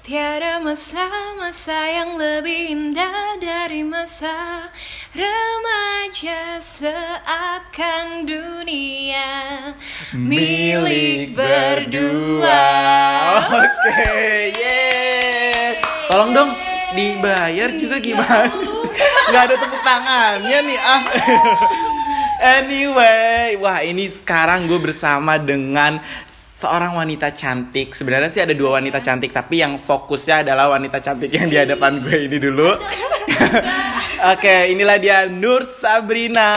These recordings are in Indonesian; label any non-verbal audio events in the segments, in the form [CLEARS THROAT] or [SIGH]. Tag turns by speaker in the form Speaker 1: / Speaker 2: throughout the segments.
Speaker 1: Tiada masa-masa yang lebih indah dari masa remaja seakan dunia milik berdua.
Speaker 2: Oke, yeay. Tolong dong dibayar juga gimana? sih? Nggak ada tepuk tangannya nih ah. [LAUGHS] Anyway, wah ini sekarang gue bersama dengan seorang wanita cantik. Sebenarnya sih ada dua wanita cantik, tapi yang fokusnya adalah wanita cantik yang di hadapan gue ini dulu. [LAUGHS] Oke, inilah dia Nur Sabrina.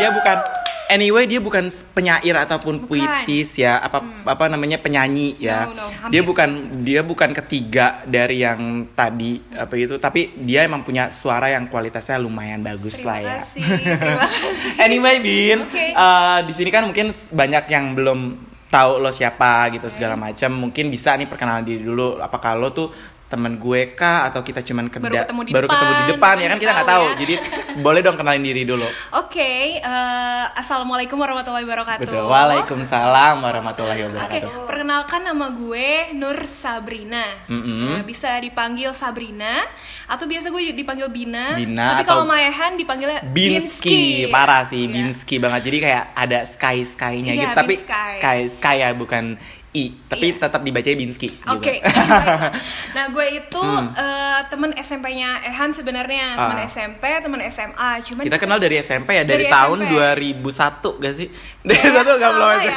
Speaker 2: Dia bukan Anyway, dia bukan penyair ataupun
Speaker 1: Bukan.
Speaker 2: puitis ya, apa apa namanya penyanyi ya.
Speaker 1: No, no, hampir.
Speaker 2: dia bukan dia bukan ketiga dari yang tadi apa itu, tapi dia emang punya suara yang kualitasnya lumayan bagus lah
Speaker 1: Terima
Speaker 2: ya.
Speaker 1: kasih, terima [LAUGHS] kasih.
Speaker 2: anyway, Bin,
Speaker 1: Oke.
Speaker 2: eh, di sini kan mungkin banyak yang belum tahu lo siapa gitu segala macam. Mungkin bisa nih perkenalan diri dulu. Apakah lo tuh temen gue kah atau kita cuman kerja
Speaker 1: Baru ketemu di
Speaker 2: baru ketemu di
Speaker 1: depan,
Speaker 2: depan ya kan kita nggak
Speaker 1: tahu ya.
Speaker 2: Jadi [LAUGHS] boleh dong kenalin diri dulu.
Speaker 1: Oke, eh, assalamualaikum warahmatullahi wabarakatuh.
Speaker 2: Betul. Waalaikumsalam warahmatullahi
Speaker 1: Oke,
Speaker 2: wabarakatuh.
Speaker 1: perkenalkan nama gue Nur Sabrina.
Speaker 2: Mm-mm.
Speaker 1: Nah, bisa dipanggil Sabrina atau biasa gue dipanggil Bina.
Speaker 2: Bina
Speaker 1: Tapi kalau Maehan dipanggilnya
Speaker 2: Binsky, parah sih
Speaker 1: Iya.
Speaker 2: Binsky banget. Jadi kayak ada sky skynya
Speaker 1: Iya,
Speaker 2: gitu. Tapi
Speaker 1: Binsky.
Speaker 2: sky sky ya bukan i, tapi
Speaker 1: Iya.
Speaker 2: tetap dibacanya Binsky. gitu.
Speaker 1: Oke. [LAUGHS] nah, gue itu eh, temen SMP-nya Ehan sebenarnya, teman
Speaker 2: Hmm. Ah.
Speaker 1: SMP, teman SMA. Cuman
Speaker 2: Kita kenal dari SMP ya dari,
Speaker 1: Dari
Speaker 2: tahun
Speaker 1: SMP.
Speaker 2: 2001 gak sih? Dari
Speaker 1: Kayaknya [LAUGHS]
Speaker 2: satu gak belum aja. [LAUGHS]
Speaker 1: ya.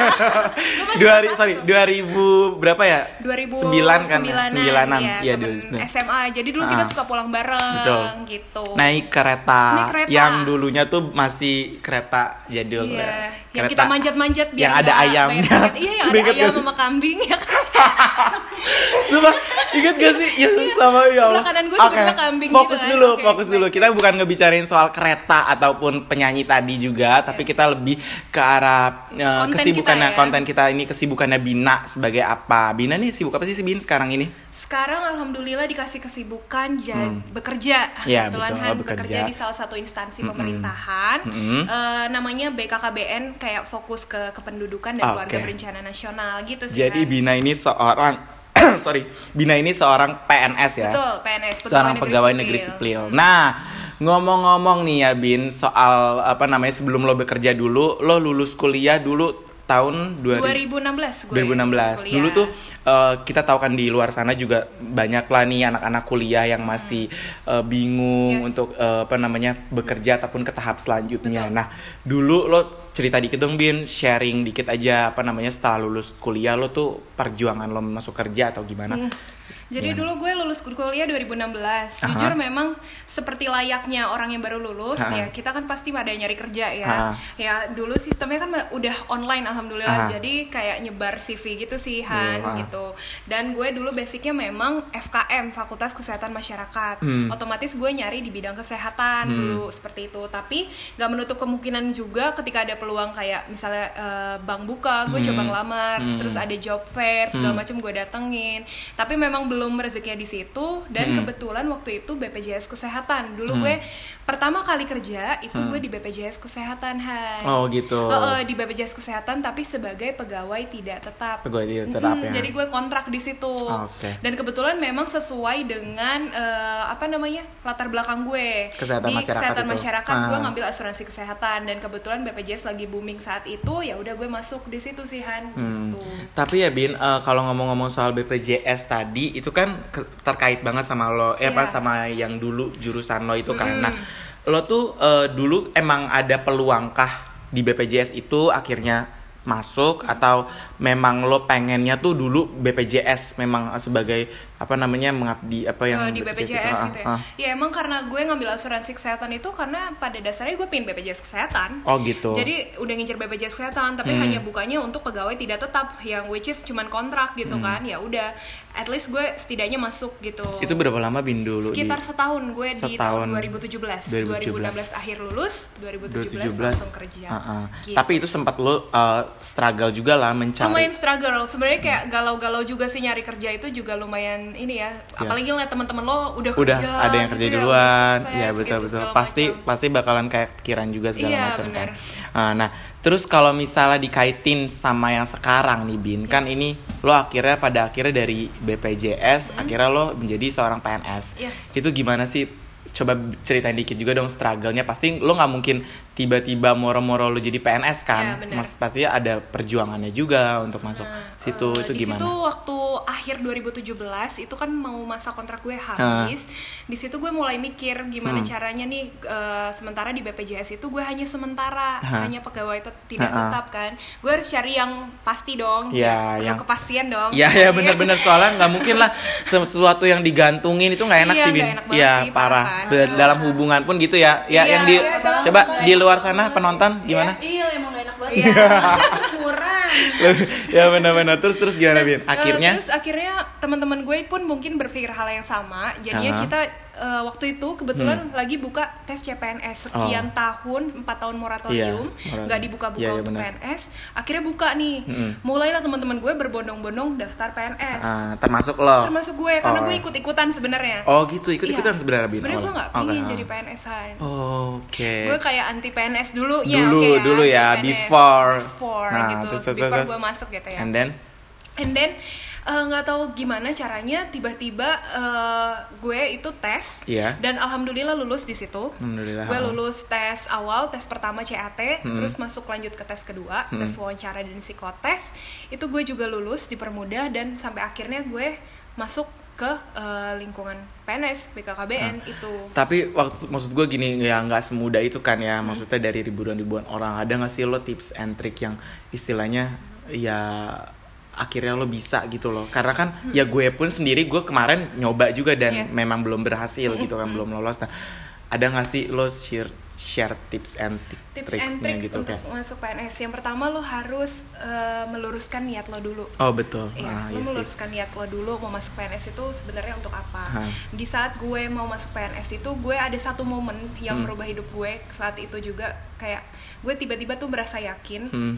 Speaker 2: Dua sorry 2000 berapa ya?
Speaker 1: 2009
Speaker 2: Sembilan kan?
Speaker 1: sembilanan,
Speaker 2: Sembilanan.
Speaker 1: ya,
Speaker 2: Iya,
Speaker 1: temen
Speaker 2: dulu.
Speaker 1: SMA. Jadi dulu kita
Speaker 2: Ah.
Speaker 1: suka pulang bareng
Speaker 2: Betul.
Speaker 1: gitu.
Speaker 2: Naik kereta,
Speaker 1: Naik kereta.
Speaker 2: yang dulunya tuh masih kereta jadul.
Speaker 1: Iya,
Speaker 2: ya.
Speaker 1: Yang
Speaker 2: Kereta
Speaker 1: kita manjat-manjat biar
Speaker 2: yang ada ayamnya.
Speaker 1: Iya, yang ada ayam sama kambing ya kan. [LAUGHS]
Speaker 2: Lupa, inget gak sih? Ya sama ya Allah.
Speaker 1: Sebelah kanan gue tiba-tiba kambing
Speaker 2: Fokus
Speaker 1: gitu kan.
Speaker 2: dulu,
Speaker 1: Oke,
Speaker 2: fokus dulu. Kita bukan ngebicarain soal kereta ataupun penyanyi tadi juga, tapi kita lebih ke arah eh,
Speaker 1: Konten
Speaker 2: kesibukannya
Speaker 1: kita ya.
Speaker 2: konten kita ini kesibukannya Bina sebagai apa? Bina nih sibuk apa sih si Bin sekarang ini?
Speaker 1: Sekarang alhamdulillah dikasih kesibukan jadi bekerja.
Speaker 2: Hmm. Iya,
Speaker 1: Kebetulan
Speaker 2: betul,
Speaker 1: Han
Speaker 2: bekerja.
Speaker 1: bekerja di salah satu instansi pemerintahan.
Speaker 2: Mm-mm.
Speaker 1: Eh, namanya BKKBN kayak fokus ke kependudukan dan
Speaker 2: Oke.
Speaker 1: keluarga berencana nasional gitu sih.
Speaker 2: Jadi
Speaker 1: Han.
Speaker 2: Bina ini seorang [CLEARS THROAT] sorry, Bina ini seorang PNS ya.
Speaker 1: Betul, PNS
Speaker 2: seorang pegawai negeri sipil. Nah, ngomong-ngomong nih ya Bin soal apa namanya sebelum lo bekerja dulu, lo lulus kuliah dulu tahun 2000
Speaker 1: 2016 gue.
Speaker 2: 2016.
Speaker 1: lulus
Speaker 2: Dulu tuh eh, kita tahu kan di luar sana juga banyak lah nih anak-anak kuliah yang masih eh, bingung
Speaker 1: Yes.
Speaker 2: untuk eh, apa namanya bekerja ataupun ke tahap selanjutnya.
Speaker 1: Betul.
Speaker 2: Nah, dulu lo cerita dikit dong Bin, sharing dikit aja apa namanya setelah lulus kuliah lo tuh perjuangan lo masuk kerja atau gimana?
Speaker 1: Hmm. Jadi
Speaker 2: Gimana?
Speaker 1: dulu gue lulus kuliah 2016.
Speaker 2: Aha.
Speaker 1: Jujur memang seperti layaknya orang yang baru lulus
Speaker 2: Aha.
Speaker 1: ya, kita kan pasti pada nyari kerja ya.
Speaker 2: Aha.
Speaker 1: Ya dulu sistemnya kan udah online
Speaker 2: Aha.
Speaker 1: alhamdulillah. Jadi kayak nyebar CV gitu sih Han
Speaker 2: Aha.
Speaker 1: gitu. Dan gue dulu basicnya memang FKM Fakultas Kesehatan Masyarakat.
Speaker 2: Hmm.
Speaker 1: Otomatis gue nyari di bidang kesehatan dulu seperti itu. Tapi nggak menutup kemungkinan juga ketika ada peluang kayak misalnya eh, bank buka, gue coba ngelamar,
Speaker 2: Hmm.
Speaker 1: terus ada job fair segala
Speaker 2: Hmm.
Speaker 1: macam gue datengin tapi memang belum rezekinya di situ dan
Speaker 2: Hmm.
Speaker 1: kebetulan waktu itu BPJS kesehatan dulu
Speaker 2: Hmm.
Speaker 1: gue pertama kali kerja itu gue di BPJS kesehatan Han
Speaker 2: Oh gitu.
Speaker 1: Heeh, di BPJS kesehatan tapi sebagai pegawai tidak tetap
Speaker 2: Pegawai tidak tetap,
Speaker 1: Mm-mm,
Speaker 2: ya.
Speaker 1: jadi gue kontrak di situ
Speaker 2: Oke.
Speaker 1: dan kebetulan memang sesuai dengan eh, apa namanya latar belakang gue
Speaker 2: Kesehatan
Speaker 1: di
Speaker 2: masyarakat
Speaker 1: kesehatan
Speaker 2: itu.
Speaker 1: masyarakat gue
Speaker 2: Ah.
Speaker 1: ngambil asuransi kesehatan dan kebetulan BPJS lagi booming saat itu ya udah gue masuk di situ sih Han
Speaker 2: Hmm.
Speaker 1: gitu.
Speaker 2: Tapi ya Bin, eh, kalau ngomong-ngomong soal BPJS tadi itu kan ke- terkait banget sama lo, eh apa
Speaker 1: Iya.
Speaker 2: sama yang dulu jurusan lo itu kan. Nah, lo tuh eh, dulu emang ada peluangkah di BPJS itu akhirnya masuk atau memang lo pengennya tuh dulu BPJS memang sebagai apa namanya mengabdi apa yang
Speaker 1: Eh, di? BPJS
Speaker 2: Ah,
Speaker 1: gitu ya.
Speaker 2: ah.
Speaker 1: Ya emang karena gue ngambil asuransi kesehatan itu karena pada dasarnya gue pengen BPJS kesehatan.
Speaker 2: Oh gitu.
Speaker 1: Jadi udah ngincer BPJS kesehatan tapi
Speaker 2: Hmm.
Speaker 1: hanya bukanya untuk pegawai tidak tetap yang which is cuman kontrak gitu
Speaker 2: Hmm.
Speaker 1: kan. Ya udah at least gue setidaknya masuk gitu.
Speaker 2: itu berapa lama Bin dulu di-
Speaker 1: sekitar setahun gue di
Speaker 2: Setahun.
Speaker 1: tahun 2017.
Speaker 2: 2017.
Speaker 1: 2016 akhir lulus, 2017,
Speaker 2: 2017
Speaker 1: langsung kerja.
Speaker 2: Uh-uh.
Speaker 1: Gitu.
Speaker 2: Tapi itu sempat lo uh, struggle juga lah mencari.
Speaker 1: lumayan struggle sebenarnya kayak galau-galau juga sih nyari kerja itu juga lumayan ini ya apalagi ngeliat teman-teman lo udah
Speaker 2: Udah
Speaker 1: kerja
Speaker 2: ada yang kerja
Speaker 1: gitu ya,
Speaker 2: duluan,
Speaker 1: sukses
Speaker 2: ya betul
Speaker 1: gitu,
Speaker 2: betul. Pasti
Speaker 1: macam.
Speaker 2: pasti bakalan kayak pikiran juga segala
Speaker 1: Iya,
Speaker 2: macam kan. Uh, nah Terus kalau misalnya dikaitin sama yang sekarang nih Bin, kan
Speaker 1: Yes.
Speaker 2: ini lo akhirnya pada akhirnya dari BPJS akhirnya lo menjadi seorang PNS.
Speaker 1: Yes.
Speaker 2: Itu gimana sih? Coba ceritain dikit juga dong struggle-nya. Pasti lo nggak mungkin tiba-tiba moro-moro lo jadi PNS kan?
Speaker 1: Benar.
Speaker 2: Mas pasti ada perjuangannya juga untuk masuk
Speaker 1: Nah,
Speaker 2: situ.
Speaker 1: eh,
Speaker 2: itu
Speaker 1: di
Speaker 2: gimana?
Speaker 1: situ waktu akhir 2017 itu kan mau masa kontrak gue habis. Di situ gue mulai mikir gimana
Speaker 2: Hmm.
Speaker 1: caranya nih eh, sementara di BPJS itu gue hanya sementara,
Speaker 2: Hah.
Speaker 1: hanya pegawai tet- tidak
Speaker 2: Ha-ha.
Speaker 1: tetap kan. Gue harus cari yang pasti dong.
Speaker 2: Iya,
Speaker 1: Perlu
Speaker 2: yang-
Speaker 1: kepastian dong.
Speaker 2: Iya ya bener-bener soalnya nggak mungkin lah [LAUGHS] sesuatu yang digantungin itu nggak enak
Speaker 1: Iya,
Speaker 2: sih bin.
Speaker 1: enak
Speaker 2: Iya
Speaker 1: sih,
Speaker 2: parah.
Speaker 1: parah kan.
Speaker 2: Ber- Dalam hubungan pun gitu ya. Ya
Speaker 1: Iya,
Speaker 2: yang di
Speaker 1: iya,
Speaker 2: coba di luar sana penonton gimana?
Speaker 3: Iya emang gak enak banget.
Speaker 1: Iya, kurang. [LAUGHS]
Speaker 2: ya benar-benar terus terus gimana bin?
Speaker 1: Eh,
Speaker 2: Akhirnya
Speaker 1: terus akhirnya teman-teman gue pun mungkin berpikir hal yang sama. Jadinya
Speaker 2: Aha.
Speaker 1: kita eh, waktu itu kebetulan lagi buka tes CPNS sekian tahun, empat tahun moratorium,
Speaker 2: Oh. Iya,
Speaker 1: nggak dibuka-buka
Speaker 2: iya, iya,
Speaker 1: untuk
Speaker 2: benar.
Speaker 1: PNS. Akhirnya buka nih.
Speaker 2: Mm-mm.
Speaker 1: Mulailah teman-teman gue berbondong-bondong daftar PNS.
Speaker 2: ah, termasuk lo.
Speaker 1: Termasuk gue karena
Speaker 2: Oh.
Speaker 1: gue ikut-ikutan sebenarnya.
Speaker 2: Oh gitu ikut-ikutan
Speaker 1: Iya.
Speaker 2: sebenarnya bin.
Speaker 1: Sebenarnya
Speaker 2: Oh,
Speaker 1: gue nggak
Speaker 2: oke,
Speaker 1: pingin
Speaker 2: ah.
Speaker 1: jadi PNS-an.
Speaker 2: Oke.
Speaker 1: Gue kayak anti PNS dulu, ya
Speaker 2: Dulu,
Speaker 1: oke
Speaker 2: dulu ya,
Speaker 1: PNS.
Speaker 2: before.
Speaker 1: before
Speaker 2: Nah,
Speaker 1: gitu,
Speaker 2: terus, terus,
Speaker 1: before
Speaker 2: terus.
Speaker 1: Gue masuk gitu ya.
Speaker 2: And then
Speaker 1: And then eh, nggak tahu gimana caranya tiba-tiba eh, gue itu tes
Speaker 2: Iya.
Speaker 1: dan alhamdulillah lulus di situ.
Speaker 2: Alhamdulillah.
Speaker 1: Gue lulus tes awal, tes pertama CAT,
Speaker 2: Hmm.
Speaker 1: terus masuk lanjut ke tes kedua,
Speaker 2: Hmm.
Speaker 1: tes wawancara dan psikotes. Itu gue juga lulus dipermudah dan sampai akhirnya gue masuk ke eh, lingkungan PNS BKKBN itu.
Speaker 2: Tapi waktu maksud gue gini ya nggak semudah itu kan
Speaker 1: Hmm.
Speaker 2: ya maksudnya dari ribuan-ribuan orang ada nggak sih lo tips and trick yang istilahnya ya akhirnya lo bisa gitu loh karena kan ya gue pun sendiri gue kemarin nyoba juga dan
Speaker 1: Hmm. Iya.
Speaker 2: memang belum berhasil gitu kan belum lolos nah ada nggak sih lo share share tips and ti-
Speaker 1: Tips and trick
Speaker 2: gitu
Speaker 1: untuk
Speaker 2: kayak
Speaker 1: masuk PNS. Yang pertama lo harus eh, meluruskan niat lo dulu.
Speaker 2: oh betul
Speaker 1: Iya,
Speaker 2: ah, iya
Speaker 1: lo
Speaker 2: sih
Speaker 1: meluruskan niat lo dulu mau masuk PNS itu sebenarnya untuk apa?
Speaker 2: Hah.
Speaker 1: Di saat gue mau masuk PNS itu gue ada satu momen yang
Speaker 2: Hmm.
Speaker 1: merubah hidup gue saat itu juga kayak gue tiba-tiba tuh merasa yakin
Speaker 2: Hmm.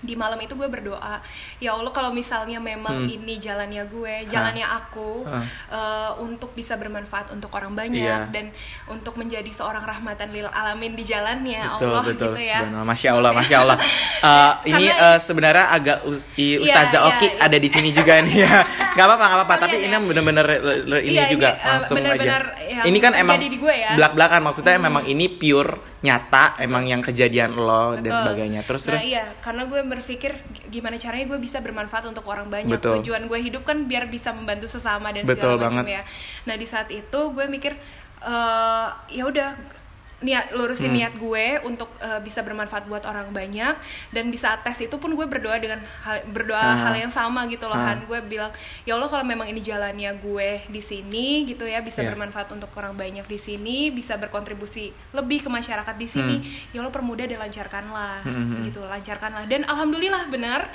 Speaker 1: Di malam itu gue berdoa ya Allah kalau misalnya memang
Speaker 2: Hmm.
Speaker 1: ini jalannya gue jalannya aku
Speaker 2: Hah.
Speaker 1: eh, untuk bisa bermanfaat untuk orang banyak
Speaker 2: Iya.
Speaker 1: dan untuk menjadi seorang rahmatan lil alamin di jalannya
Speaker 2: betul
Speaker 1: Allah
Speaker 2: betul
Speaker 1: gitu ya
Speaker 2: masya allah masya allah [LAUGHS] Eh, ini
Speaker 1: Karena-
Speaker 2: eh, sebenarnya agak us- i-
Speaker 1: Iya,
Speaker 2: Ustazah
Speaker 1: iya,
Speaker 2: Oki
Speaker 1: iya.
Speaker 2: ada di sini juga nih ya [LAUGHS] nggak apa-apa nggak apa-apa tapi
Speaker 1: Sekalian
Speaker 2: ini
Speaker 1: ya.
Speaker 2: bener-bener le- ini
Speaker 1: Iya,
Speaker 2: juga
Speaker 1: ini, eh,
Speaker 2: langsung aja ini kan emang
Speaker 1: di gue ya. Hmm.
Speaker 2: belak-belakan maksudnya memang ini pure nyata emang yang kejadian lo dan sebagainya terus
Speaker 1: nah
Speaker 2: terus
Speaker 1: iya karena gue berpikir gimana caranya gue bisa bermanfaat untuk orang banyak
Speaker 2: Betul.
Speaker 1: tujuan gue hidup kan biar bisa membantu sesama dan
Speaker 2: Betul
Speaker 1: segala macam
Speaker 2: banget.
Speaker 1: ya nah di saat itu gue mikir eh ya udah niat lurusin
Speaker 2: Hmm.
Speaker 1: niat gue untuk eh, bisa bermanfaat buat orang banyak dan di saat tes itu pun gue berdoa dengan hal, berdoa
Speaker 2: Ah.
Speaker 1: hal yang sama gitu loh
Speaker 2: Ah.
Speaker 1: Han gue bilang ya Allah kalau memang ini jalannya gue di sini gitu ya bisa
Speaker 2: Iya.
Speaker 1: bermanfaat untuk orang banyak di sini bisa berkontribusi lebih ke masyarakat di sini ya Allah permudah dan lancarkanlah
Speaker 2: Hmm, hmm, hmm.
Speaker 1: gitu lancarkanlah dan alhamdulillah benar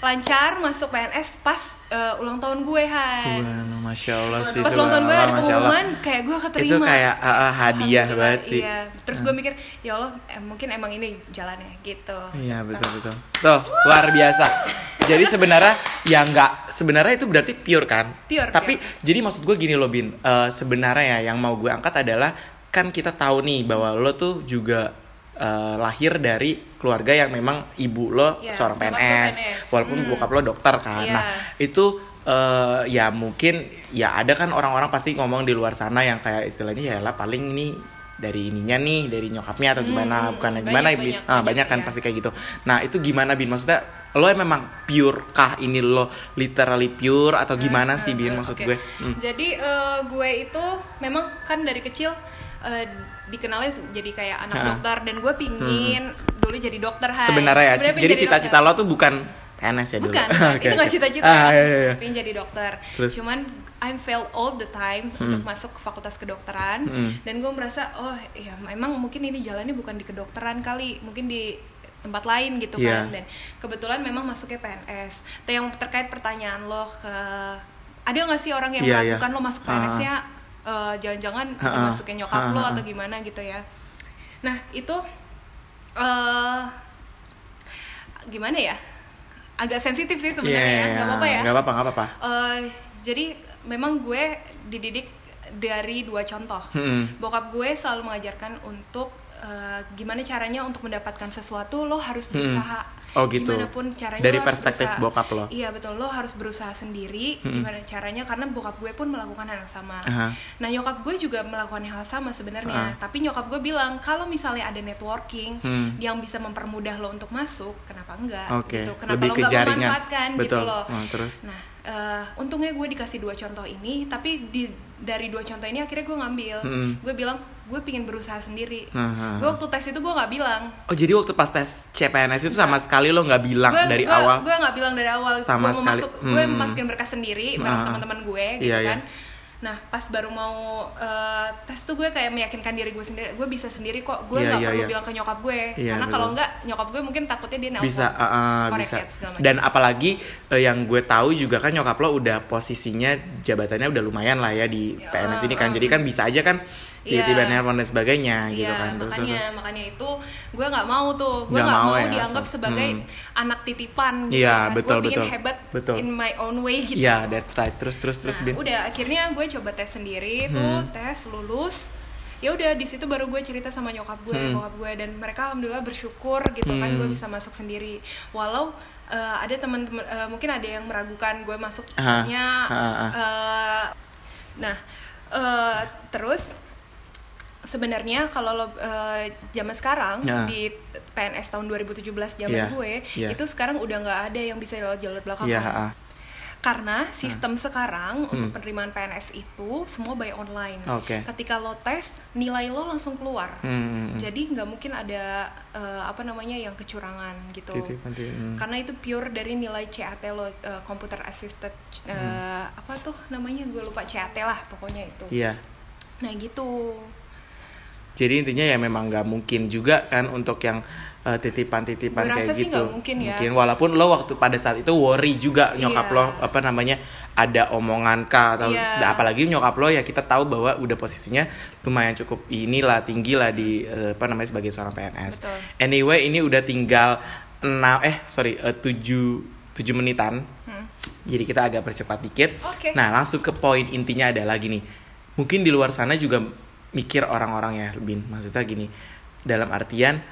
Speaker 1: lancar masuk PNS pas eh, ulang tahun gue Han
Speaker 2: Subhanallah, masya allah sih
Speaker 1: pas ulang tahun gue ada pengumuman kayak gue keterima
Speaker 2: itu kayak ah, ah, hadiah banget sih
Speaker 1: iya terus gue mikir ya Allah eh, mungkin emang ini jalannya gitu
Speaker 2: Iya betul betul. Tuh luar biasa. Jadi sebenarnya ya nggak sebenarnya itu berarti pure kan?
Speaker 1: Pure,
Speaker 2: Tapi jadi maksud gue gini loh bin. Eh, sebenarnya ya yang mau gue angkat adalah kan kita tahu nih bahwa lo tuh juga eh, lahir dari keluarga yang memang ibu lo
Speaker 1: Iya,
Speaker 2: seorang PNS,
Speaker 1: PNS.
Speaker 2: walaupun
Speaker 1: Hmm.
Speaker 2: bokap lo dokter kan.
Speaker 1: Iya.
Speaker 2: Nah itu eh, ya mungkin ya ada kan orang-orang pasti ngomong di luar sana yang kayak istilahnya ya lah paling ini dari ininya nih dari nyokapnya atau gimana
Speaker 1: Hmm,
Speaker 2: bukan
Speaker 1: banyak,
Speaker 2: gimana ya, Bin?
Speaker 1: banyak,
Speaker 2: Ah,
Speaker 1: banyak,
Speaker 2: banyak kan
Speaker 1: iya.
Speaker 2: pasti kayak gitu. Nah itu gimana bin? Maksudnya lo memang pure kah ini lo literally pure atau gimana sih bin? Maksud
Speaker 1: Oke.
Speaker 2: gue? Hmm.
Speaker 1: Jadi eh, gue itu memang kan dari kecil eh, dikenalnya jadi kayak anak
Speaker 2: Ha.
Speaker 1: dokter dan gue pingin dulu jadi dokter Han.
Speaker 2: Sebenarnya ya.
Speaker 1: Sebenarnya
Speaker 2: Jadi cita-cita lo tuh bukan PNS ya dulu.
Speaker 1: Bukan, [LAUGHS] bukan.
Speaker 2: Oke,
Speaker 1: itu nggak
Speaker 2: oke.
Speaker 1: cita-cita.
Speaker 2: Ah, iya, iya, iya.
Speaker 1: Pengen jadi dokter.
Speaker 2: Terus?
Speaker 1: Cuman I'm fail all the time untuk masuk ke fakultas kedokteran
Speaker 2: Hmm.
Speaker 1: dan gue merasa oh ya emang mungkin ini jalannya bukan di kedokteran kali, mungkin di tempat lain gitu
Speaker 2: Iya.
Speaker 1: kan dan kebetulan memang masuknya PNS. Nah, yang terkait pertanyaan lo ke ada nggak sih orang yang
Speaker 2: Iya, iya.
Speaker 1: melakukan lo masuk
Speaker 2: Ah.
Speaker 1: PNS-nya eh, jangan-jangan
Speaker 2: ah.
Speaker 1: dimasukin nyokap
Speaker 2: Ah,
Speaker 1: lo atau gimana gitu ya. Nah, itu eh gimana ya? Agak sensitif sih sebenarnya
Speaker 2: Iya,
Speaker 1: ya, nggak apa-apa ya.
Speaker 2: Nggak apa-apa, nggak apa-apa.
Speaker 1: Eh, jadi memang gue dididik dari dua contoh.
Speaker 2: Hmm.
Speaker 1: Bokap gue selalu mengajarkan untuk eh, gimana caranya untuk mendapatkan sesuatu lo harus berusaha
Speaker 2: Oh, gitu.
Speaker 1: gimana pun caranya
Speaker 2: Dari
Speaker 1: lo
Speaker 2: perspektif
Speaker 1: berusaha.
Speaker 2: bokap lo.
Speaker 1: iya betul lo harus berusaha sendiri gimana caranya karena bokap gue pun melakukan hal yang sama
Speaker 2: Aha.
Speaker 1: nah nyokap gue juga melakukan hal sama sebenarnya
Speaker 2: Ah.
Speaker 1: tapi nyokap gue bilang kalau misalnya ada networking
Speaker 2: Hmm.
Speaker 1: yang bisa mempermudah lo untuk masuk kenapa enggak
Speaker 2: Oke,
Speaker 1: gitu kenapa
Speaker 2: lebih
Speaker 1: lo nggak memanfaatkan gitu
Speaker 2: Betul.
Speaker 1: loh
Speaker 2: Oh, terus?
Speaker 1: nah eh, untungnya gue dikasih dua contoh ini tapi di dari dua contoh ini akhirnya gue ngambil
Speaker 2: Mm-mm.
Speaker 1: gue bilang gue pingin berusaha sendiri
Speaker 2: Aha.
Speaker 1: gue waktu tes itu gue nggak bilang
Speaker 2: Oh jadi waktu pas tes CPNS itu sama sekali lo nggak bilang
Speaker 1: gue
Speaker 2: dari awal?
Speaker 1: gue nggak bilang dari awal
Speaker 2: Sama
Speaker 1: gue mau
Speaker 2: sekali.
Speaker 1: masuk gue
Speaker 2: Hmm.
Speaker 1: masukin berkas sendiri bareng
Speaker 2: Ah.
Speaker 1: teman-teman gue gitu
Speaker 2: Iya, iya.
Speaker 1: kan nah pas baru mau eh, tes tuh gue kayak meyakinkan diri gue sendiri. Gue bisa sendiri kok. Gue
Speaker 2: Iya,
Speaker 1: nggak
Speaker 2: iya,
Speaker 1: perlu
Speaker 2: iya.
Speaker 1: bilang ke nyokap gue.
Speaker 2: Iya,
Speaker 1: karena kalau nggak nyokap gue mungkin takutnya dia nelpon
Speaker 2: bisa uh, uh, bisa. dan apalagi uh, yang gue tahu juga kan nyokap lo udah posisinya jabatannya udah lumayan lah ya di
Speaker 1: Ya,
Speaker 2: PNS ini kan.
Speaker 1: uh,
Speaker 2: jadi kan bisa aja kan tiba-tiba
Speaker 1: Iya.
Speaker 2: nelpon dan sebagainya gitu
Speaker 1: Iya,
Speaker 2: kan Terus,
Speaker 1: makanya
Speaker 2: terus.
Speaker 1: makanya itu gue nggak mau tuh gue
Speaker 2: Nggak mau
Speaker 1: mau,
Speaker 2: ya,
Speaker 1: dianggap
Speaker 2: so-
Speaker 1: sebagai
Speaker 2: hmm.
Speaker 1: anak titipan gitu
Speaker 2: Iya,
Speaker 1: kan.
Speaker 2: betul,
Speaker 1: gue
Speaker 2: betul.
Speaker 1: hebat
Speaker 2: Betul.
Speaker 1: in my own way gitu
Speaker 2: Iya, that's right. Terus terus terus
Speaker 1: nah,
Speaker 2: Bin.
Speaker 1: udah akhirnya gue coba tes sendiri tuh
Speaker 2: Hmm.
Speaker 1: tes lulus ya udah di situ baru gue cerita sama nyokap gue
Speaker 2: Hmm.
Speaker 1: bokap gue dan mereka alhamdulillah bersyukur gitu kan
Speaker 2: Hmm.
Speaker 1: gue bisa masuk sendiri walau eh, ada teman-teman eh, mungkin ada yang meragukan gue masuknya
Speaker 2: aha.
Speaker 1: eh, nah eh, terus sebenarnya kalau lo eh, zaman sekarang
Speaker 2: Ya.
Speaker 1: di PNS tahun 2017 zaman
Speaker 2: Iya,
Speaker 1: gue
Speaker 2: iya.
Speaker 1: itu sekarang udah nggak ada yang bisa lo jalur belakang
Speaker 2: Iya, ah.
Speaker 1: karena sistem sekarang untuk
Speaker 2: Hmm.
Speaker 1: penerimaan PNS itu semua by online.
Speaker 2: Oke.
Speaker 1: Ketika lo tes, nilai lo langsung keluar.
Speaker 2: Hmm, hmm,
Speaker 1: Jadi nggak mungkin ada eh, apa namanya yang kecurangan gitu.
Speaker 2: Titik, nanti, hmm.
Speaker 1: Karena itu pure dari nilai CAT lo, eh, computer assisted eh, apa tuh namanya gue lupa CAT lah pokoknya itu.
Speaker 2: Iya.
Speaker 1: Nah gitu.
Speaker 2: Jadi intinya ya memang nggak mungkin juga kan untuk yang uh, titipan-titipan kayak
Speaker 1: sih
Speaker 2: gitu.
Speaker 1: nggak mungkin ya.
Speaker 2: walaupun lo waktu pada saat itu worry juga nyokap
Speaker 1: Iya.
Speaker 2: lo apa namanya ada omongan kah atau
Speaker 1: Iya.
Speaker 2: nah, apalagi nyokap lo ya kita tahu bahwa udah posisinya lumayan cukup inilah tinggi lah di uh, apa namanya sebagai seorang PNS.
Speaker 1: Betul.
Speaker 2: Anyway ini udah tinggal 6 eh sorry uh, 7 7 menitan.
Speaker 1: Hmm.
Speaker 2: Jadi kita agak percepat dikit.
Speaker 1: Oke.
Speaker 2: Nah, langsung ke poin intinya adalah gini. Mungkin di luar sana juga mikir orang-orang ya, Bin. Maksudnya gini. Dalam artian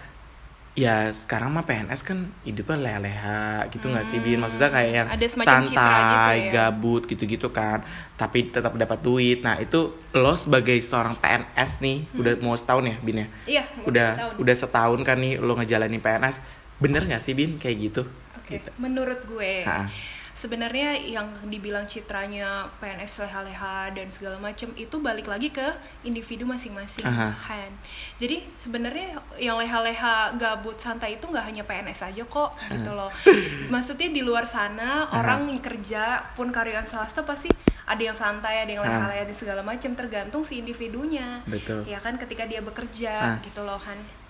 Speaker 2: ya sekarang mah PNS kan hidupnya leha-leha gitu nggak sih, Bin? Maksudnya kayak yang
Speaker 1: Hmm. Citra
Speaker 2: santai,
Speaker 1: gitu ya.
Speaker 2: gabut gitu-gitu kan. Tapi tetap dapat duit. Nah, itu lo sebagai seorang PNS nih, udah mau setahun ya, Bin ya?
Speaker 1: Iya,
Speaker 2: Udah
Speaker 1: setahun.
Speaker 2: udah setahun kan nih lo ngejalanin PNS. Bener nggak sih, Bin? Kayak gitu?
Speaker 1: Oke, menurut gue
Speaker 2: Ha.
Speaker 1: Sebenarnya yang dibilang citranya PNS leha-leha dan segala macam itu balik lagi ke individu masing-masing
Speaker 2: Aha.
Speaker 1: Han. Jadi sebenarnya yang leha-leha gabut santai itu nggak hanya PNS aja kok gitu loh. [LAUGHS] Maksudnya di luar sana orang yang kerja pun karyawan swasta pasti ada yang santai, ada yang leha-leha dan segala macam tergantung si individunya.
Speaker 2: Betul.
Speaker 1: Ya kan ketika dia bekerja
Speaker 2: Ah.
Speaker 1: gitu loh Han.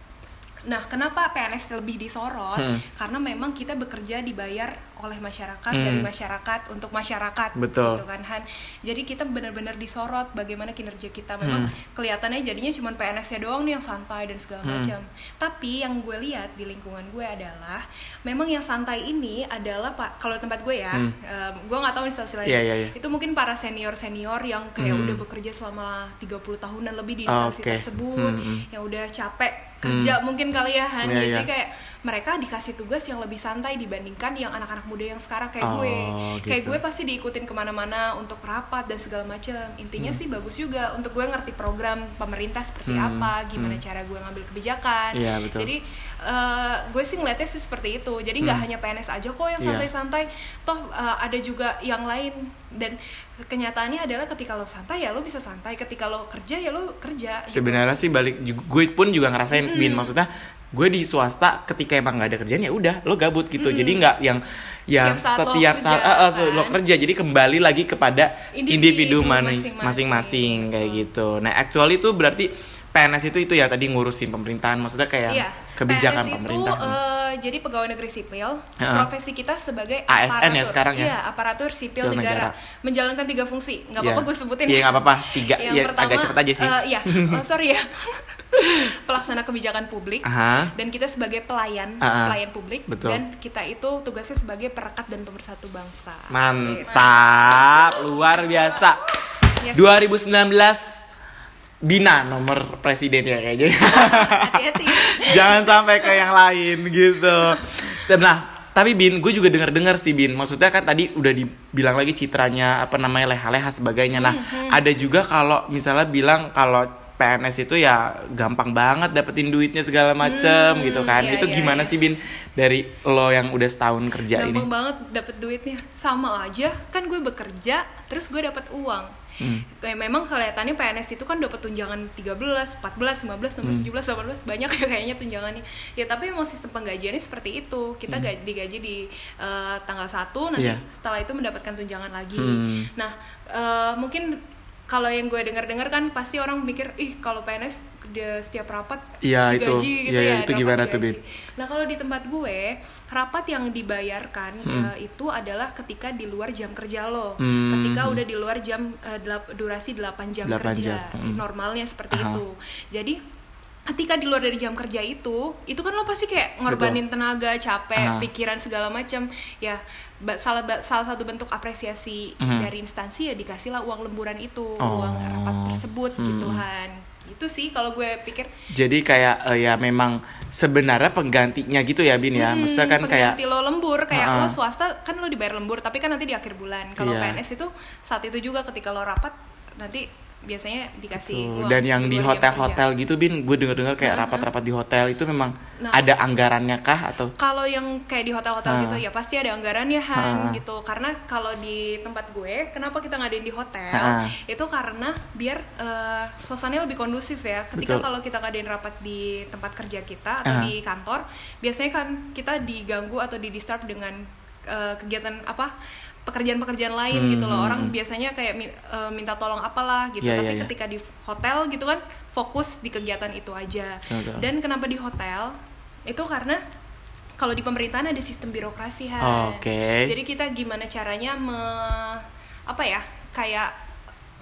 Speaker 1: Nah, kenapa PNS lebih disorot?
Speaker 2: Hmm.
Speaker 1: Karena memang kita bekerja dibayar oleh masyarakat
Speaker 2: Hmm.
Speaker 1: dari masyarakat untuk masyarakat,
Speaker 2: Betul.
Speaker 1: gitu kan Han. Jadi kita benar-benar disorot bagaimana kinerja kita. Memang
Speaker 2: Hmm.
Speaker 1: kelihatannya jadinya cuma PNS-nya doang nih yang santai dan segala
Speaker 2: Hmm.
Speaker 1: macam. Tapi yang gue lihat di lingkungan gue adalah memang yang santai ini adalah pak kalau tempat gue ya,
Speaker 2: Hmm.
Speaker 1: em, gue nggak tahu instansi lain.
Speaker 2: Iya, iya, iya.
Speaker 1: Itu mungkin para senior-senior yang kayak
Speaker 2: Hmm.
Speaker 1: udah bekerja selama 30 tahunan lebih di instansi
Speaker 2: Oke.
Speaker 1: tersebut,
Speaker 2: Hmm, hmm.
Speaker 1: yang udah capek kerja mungkin kali ya Han.
Speaker 2: Iya,
Speaker 1: Jadi
Speaker 2: iya.
Speaker 1: kayak mereka dikasih tugas yang lebih santai dibandingkan yang anak-anak muda yang sekarang kayak
Speaker 2: Oh,
Speaker 1: gue. Kayak
Speaker 2: gitu.
Speaker 1: gue pasti diikutin ke mana-mana untuk rapat dan segala macam. Intinya
Speaker 2: Hmm.
Speaker 1: sih bagus juga untuk gue ngerti program pemerintah seperti
Speaker 2: Hmm,
Speaker 1: apa, gimana
Speaker 2: hmm.
Speaker 1: cara gue ngambil kebijakan.
Speaker 2: Iya, betul.
Speaker 1: Jadi eh, gue sih ngeliatnya sih seperti itu. Jadi nggak
Speaker 2: Hmm.
Speaker 1: hanya PNS aja kok yang
Speaker 2: Iya.
Speaker 1: santai-santai. Toh eh, ada juga yang lain dan kenyataannya adalah ketika lo santai ya lo bisa santai, ketika lo kerja ya lo kerja. gitu.
Speaker 2: sebenarnya sih balik gue pun juga ngerasain bin maksudnya gue di swasta ketika emang nggak ada kerjaan ya udah lo gabut gitu jadi nggak yang ya
Speaker 1: Setiap saat lo kerja,
Speaker 2: saat eh, eh,
Speaker 1: kan?
Speaker 2: lo kerja jadi kembali lagi kepada
Speaker 1: Individu
Speaker 2: individu mana-
Speaker 1: masing-masing.
Speaker 2: kayak gitu nah actually itu berarti PNS itu itu ya tadi ngurusin pemerintahan maksudnya kayak
Speaker 1: Iya,
Speaker 2: kebijakan
Speaker 1: PNS
Speaker 2: pemerintah
Speaker 1: itu eh, jadi pegawai negeri sipil.
Speaker 2: Heeh.
Speaker 1: Profesi kita sebagai
Speaker 2: ASN ya sekarang ya?
Speaker 1: Iya, aparatur sipil negara.
Speaker 2: negara.
Speaker 1: Menjalankan tiga fungsi. Nggak apa-apa gue sebutin.
Speaker 2: Iya, nggak apa-apa. Tiga.
Speaker 1: Yang
Speaker 2: Iya,
Speaker 1: pertama,
Speaker 2: agak cepet aja sih.
Speaker 1: eh, iya, oh, sorry ya. [LAUGHS] [LAUGHS] Pelaksana kebijakan publik.
Speaker 2: Aha.
Speaker 1: Dan kita sebagai pelayan,
Speaker 2: Ah, ah.
Speaker 1: pelayan publik.
Speaker 2: Betul.
Speaker 1: Dan kita itu tugasnya sebagai perekat dan pemersatu bangsa.
Speaker 2: mantap luar biasa
Speaker 1: Yes.
Speaker 2: 2019 Bina nomor presidennya kayaknya.
Speaker 1: hati-hati [LAUGHS]
Speaker 2: Jangan sampai ke yang lain gitu. Nah, tapi Bin, gue juga dengar-dengar sih Bin. Maksudnya kan tadi udah dibilang lagi citranya apa namanya leha-leha sebagainya. Nah,
Speaker 1: Hmm,
Speaker 2: ada juga kalau misalnya bilang kalau PNS itu ya gampang banget dapetin duitnya segala macem
Speaker 1: Hmm,
Speaker 2: gitu kan.
Speaker 1: iya,
Speaker 2: itu
Speaker 1: iya,
Speaker 2: gimana
Speaker 1: iya.
Speaker 2: sih Bin dari lo yang udah setahun kerja
Speaker 1: gampang
Speaker 2: ini?
Speaker 1: banget dapet duitnya sama aja kan gue bekerja terus gue dapat uang
Speaker 2: Hmm.
Speaker 1: kayak memang kelihatannya PNS itu kan dapat tunjangan 13, 14, 15, 16,
Speaker 2: Hmm.
Speaker 1: 17, 18 banyak ya [LAUGHS] kayaknya tunjangannya ya tapi emang sistem penggajiannya seperti itu kita ga- digaji di eh, tanggal 1 nanti
Speaker 2: Hmm. Iya.
Speaker 1: setelah itu mendapatkan tunjangan lagi
Speaker 2: Hmm.
Speaker 1: nah eh, mungkin kalau yang gue dengar-dengar kan pasti orang mikir ih kalau PNS dia setiap rapat
Speaker 2: itu.
Speaker 1: digaji gitu
Speaker 2: Iya,
Speaker 1: ya
Speaker 2: itu gimana tuh. Bin?
Speaker 1: Nah kalau di tempat gue rapat yang dibayarkan
Speaker 2: Hmm.
Speaker 1: eh, itu adalah ketika di luar jam kerja lo,
Speaker 2: Hmm.
Speaker 1: ketika udah di luar jam delap- durasi 8 jam
Speaker 2: 8
Speaker 1: kerja,
Speaker 2: jam, hmm.
Speaker 1: normalnya seperti
Speaker 2: Aha.
Speaker 1: itu. Jadi ketika di luar dari jam kerja itu, itu kan lo pasti kayak ngorbanin tenaga, capek,
Speaker 2: Aha.
Speaker 1: pikiran segala macam. Ya salah salah satu bentuk apresiasi
Speaker 2: Mhm.
Speaker 1: dari instansi ya dikasihlah uang lemburan itu,
Speaker 2: Oh.
Speaker 1: uang rapat tersebut
Speaker 2: Hmm.
Speaker 1: gitu Han. Itu sih kalau gue pikir
Speaker 2: Jadi kayak eh, ya memang sebenarnya penggantinya gitu ya Bin ya.
Speaker 1: Hmm,
Speaker 2: Maksudnya kan kayak
Speaker 1: pengganti lo lembur kayak
Speaker 2: Ha-ha.
Speaker 1: lo swasta kan lo dibayar lembur tapi kan nanti di akhir bulan kalau
Speaker 2: Iya.
Speaker 1: PNS itu saat itu juga ketika lo rapat nanti biasanya dikasih uang
Speaker 2: dan yang di hotel-hotel gitu bin gue denger-dengar kayak
Speaker 1: Heeh.
Speaker 2: rapat-rapat di hotel itu memang
Speaker 1: Nah.
Speaker 2: ada anggarannya kah atau
Speaker 1: kalau yang kayak di hotel-hotel
Speaker 2: Ha.
Speaker 1: gitu ya pasti ada anggarannya Han
Speaker 2: Ha.
Speaker 1: gitu karena kalau di tempat gue kenapa kita ngadain di hotel
Speaker 2: Ha.
Speaker 1: itu karena biar eh, suasananya lebih kondusif ya ketika kalau kita ngadain rapat di tempat kerja kita atau
Speaker 2: Ha.
Speaker 1: di kantor biasanya kan kita diganggu atau di disturb dengan eh, kegiatan apa pekerjaan-pekerjaan lain
Speaker 2: Hmm,
Speaker 1: gitu loh
Speaker 2: hmm,
Speaker 1: orang
Speaker 2: hmm.
Speaker 1: biasanya kayak eh, minta tolong apalah gitu
Speaker 2: Iya,
Speaker 1: tapi
Speaker 2: iya, iya.
Speaker 1: ketika di hotel gitu kan fokus di kegiatan itu aja
Speaker 2: Betul.
Speaker 1: dan kenapa di hotel itu karena kalau di pemerintahan ada sistem birokrasi Han.
Speaker 2: Oke.
Speaker 1: Jadi kita gimana caranya me apa ya kayak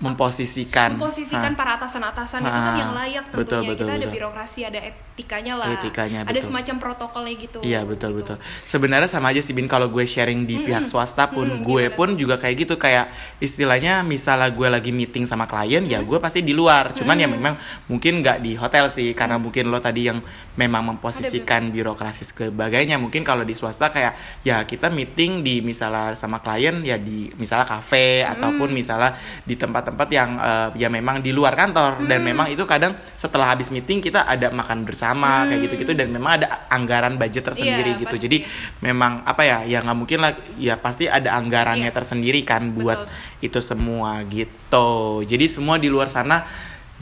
Speaker 2: memposisikan
Speaker 1: memposisikan
Speaker 2: Hah.
Speaker 1: para atasan-atasan itu kan yang layak tentunya
Speaker 2: betul, betul,
Speaker 1: kita ada
Speaker 2: betul.
Speaker 1: birokrasi ada etikanya lah
Speaker 2: Etikanya,
Speaker 1: ada
Speaker 2: betul.
Speaker 1: semacam protokolnya gitu
Speaker 2: Iya betul
Speaker 1: gitu.
Speaker 2: betul. Sebenarnya sama aja sih bin kalau gue sharing di pihak swasta pun
Speaker 1: Mm,
Speaker 2: gue
Speaker 1: gimana
Speaker 2: pun juga kayak gitu kayak istilahnya misalnya gue lagi meeting sama klien ya gue pasti di luar. Cuman ya memang mungkin nggak di hotel sih karena mungkin lo tadi yang memang memposisikan birokrasi sebagainya. Mungkin kalau di swasta kayak ya kita meeting di misalnya sama klien ya di misalnya kafe ataupun misalnya di tempat-tempat yang eh, ya memang di luar kantor dan memang itu kadang setelah habis meeting kita ada makan bersama kayak gitu-gitu dan memang ada anggaran budget tersendiri
Speaker 1: Iya,
Speaker 2: gitu.
Speaker 1: pasti.
Speaker 2: Jadi memang apa ya ya nggak mungkin lah ya pasti ada anggarannya
Speaker 1: Iya.
Speaker 2: tersendiri kan buat
Speaker 1: Betul.
Speaker 2: itu semua gitu. Jadi semua di luar sana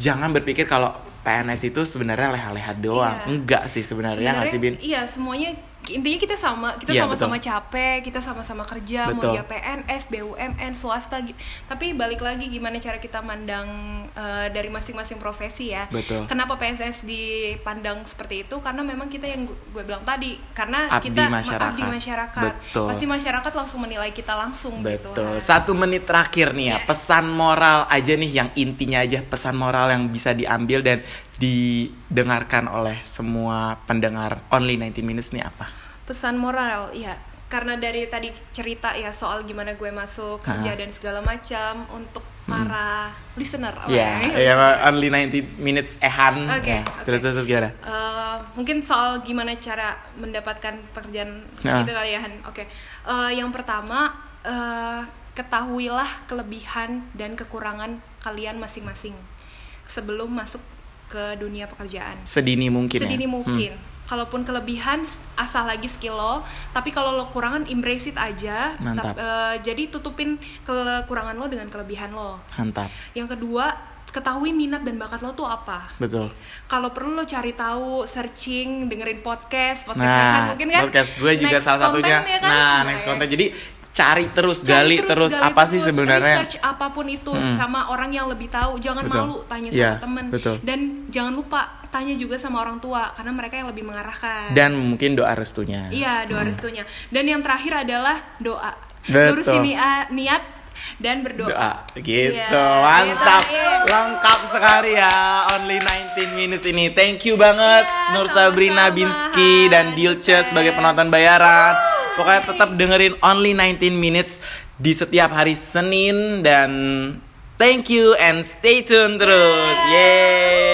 Speaker 2: jangan berpikir kalau PNS itu sebenarnya leha-leha doang.
Speaker 1: Iya.
Speaker 2: Enggak sih sebenarnya nggak sih Bin?
Speaker 1: Iya semuanya intinya kita sama kita
Speaker 2: Iya,
Speaker 1: sama-sama
Speaker 2: betul.
Speaker 1: capek kita sama-sama kerja mau
Speaker 2: Betul.
Speaker 1: dia PNS BUMN swasta gitu tapi balik lagi gimana cara kita mandang eh, dari masing-masing profesi ya
Speaker 2: Betul.
Speaker 1: kenapa PNS dipandang seperti itu karena memang kita yang gu- gue bilang tadi karena
Speaker 2: Abdi
Speaker 1: kita ma-
Speaker 2: masyarakat.
Speaker 1: abdi masyarakat
Speaker 2: Betul.
Speaker 1: pasti masyarakat langsung menilai kita langsung gitu
Speaker 2: Betul.
Speaker 1: Han.
Speaker 2: Satu menit terakhir nih ya,
Speaker 1: Yes.
Speaker 2: pesan moral aja nih yang intinya aja pesan moral yang bisa diambil dan didengarkan oleh semua pendengar Only 90 Minutes nih apa?
Speaker 1: pesan moral ya karena dari tadi cerita ya soal gimana gue masuk kerja dan segala macam untuk para listener apa
Speaker 2: Ya,
Speaker 1: ya?
Speaker 2: ya Only 90 Minutes Ehan.
Speaker 1: Oke,
Speaker 2: Ya,
Speaker 1: oke.
Speaker 2: Terus terus gimana?
Speaker 1: Eh, mungkin soal gimana cara mendapatkan pekerjaan
Speaker 2: Nah.
Speaker 1: gitu kali ya Han. Oke, Eh, yang pertama eh, ketahuilah kelebihan dan kekurangan kalian masing-masing sebelum masuk ke dunia pekerjaan.
Speaker 2: Sedini mungkin
Speaker 1: Sedini
Speaker 2: ya.
Speaker 1: mungkin. Kalaupun kelebihan asah lagi skill lo, tapi kalau lo kurangan embrace it aja.
Speaker 2: Mantap.
Speaker 1: Tap- eh, jadi tutupin kekurangan lo dengan kelebihan lo.
Speaker 2: Hmm, mantap.
Speaker 1: Yang kedua, ketahui minat dan bakat lo tuh apa
Speaker 2: Betul.
Speaker 1: kalau perlu lo cari tahu searching dengerin podcast podcast
Speaker 2: Nah,
Speaker 1: kan, mungkin kan
Speaker 2: podcast gue juga
Speaker 1: next
Speaker 2: salah satunya.
Speaker 1: ya kan?
Speaker 2: Nah, next
Speaker 1: ya.
Speaker 2: content. Jadi cari terus,
Speaker 1: Cari
Speaker 2: gali terus,
Speaker 1: gali
Speaker 2: apa sih
Speaker 1: terus,
Speaker 2: sebenarnya?
Speaker 1: research apa pun itu
Speaker 2: Hmm.
Speaker 1: sama orang yang lebih tahu. Jangan
Speaker 2: Betul.
Speaker 1: malu tanya
Speaker 2: Iya,
Speaker 1: sama temen.
Speaker 2: betul.
Speaker 1: dan jangan lupa tanya juga sama orang tua karena mereka yang lebih mengarahkan.
Speaker 2: Dan mungkin doa restunya.
Speaker 1: iya doa restunya. Dan yang terakhir adalah doa. Lurusin nia- niat dan berdoa.
Speaker 2: Doa. Gitu.
Speaker 1: Iya,
Speaker 2: mantap.
Speaker 1: gitu.
Speaker 2: lengkap sekali ya. Only 19 minutes ini. Thank you banget
Speaker 1: Iya,
Speaker 2: Nur. Sabrina Binsky dan Dilce sebagai penonton bayaran pokoknya tetap dengerin only 19 minutes di setiap hari Senin dan Thank you and stay tune terus. Yeay.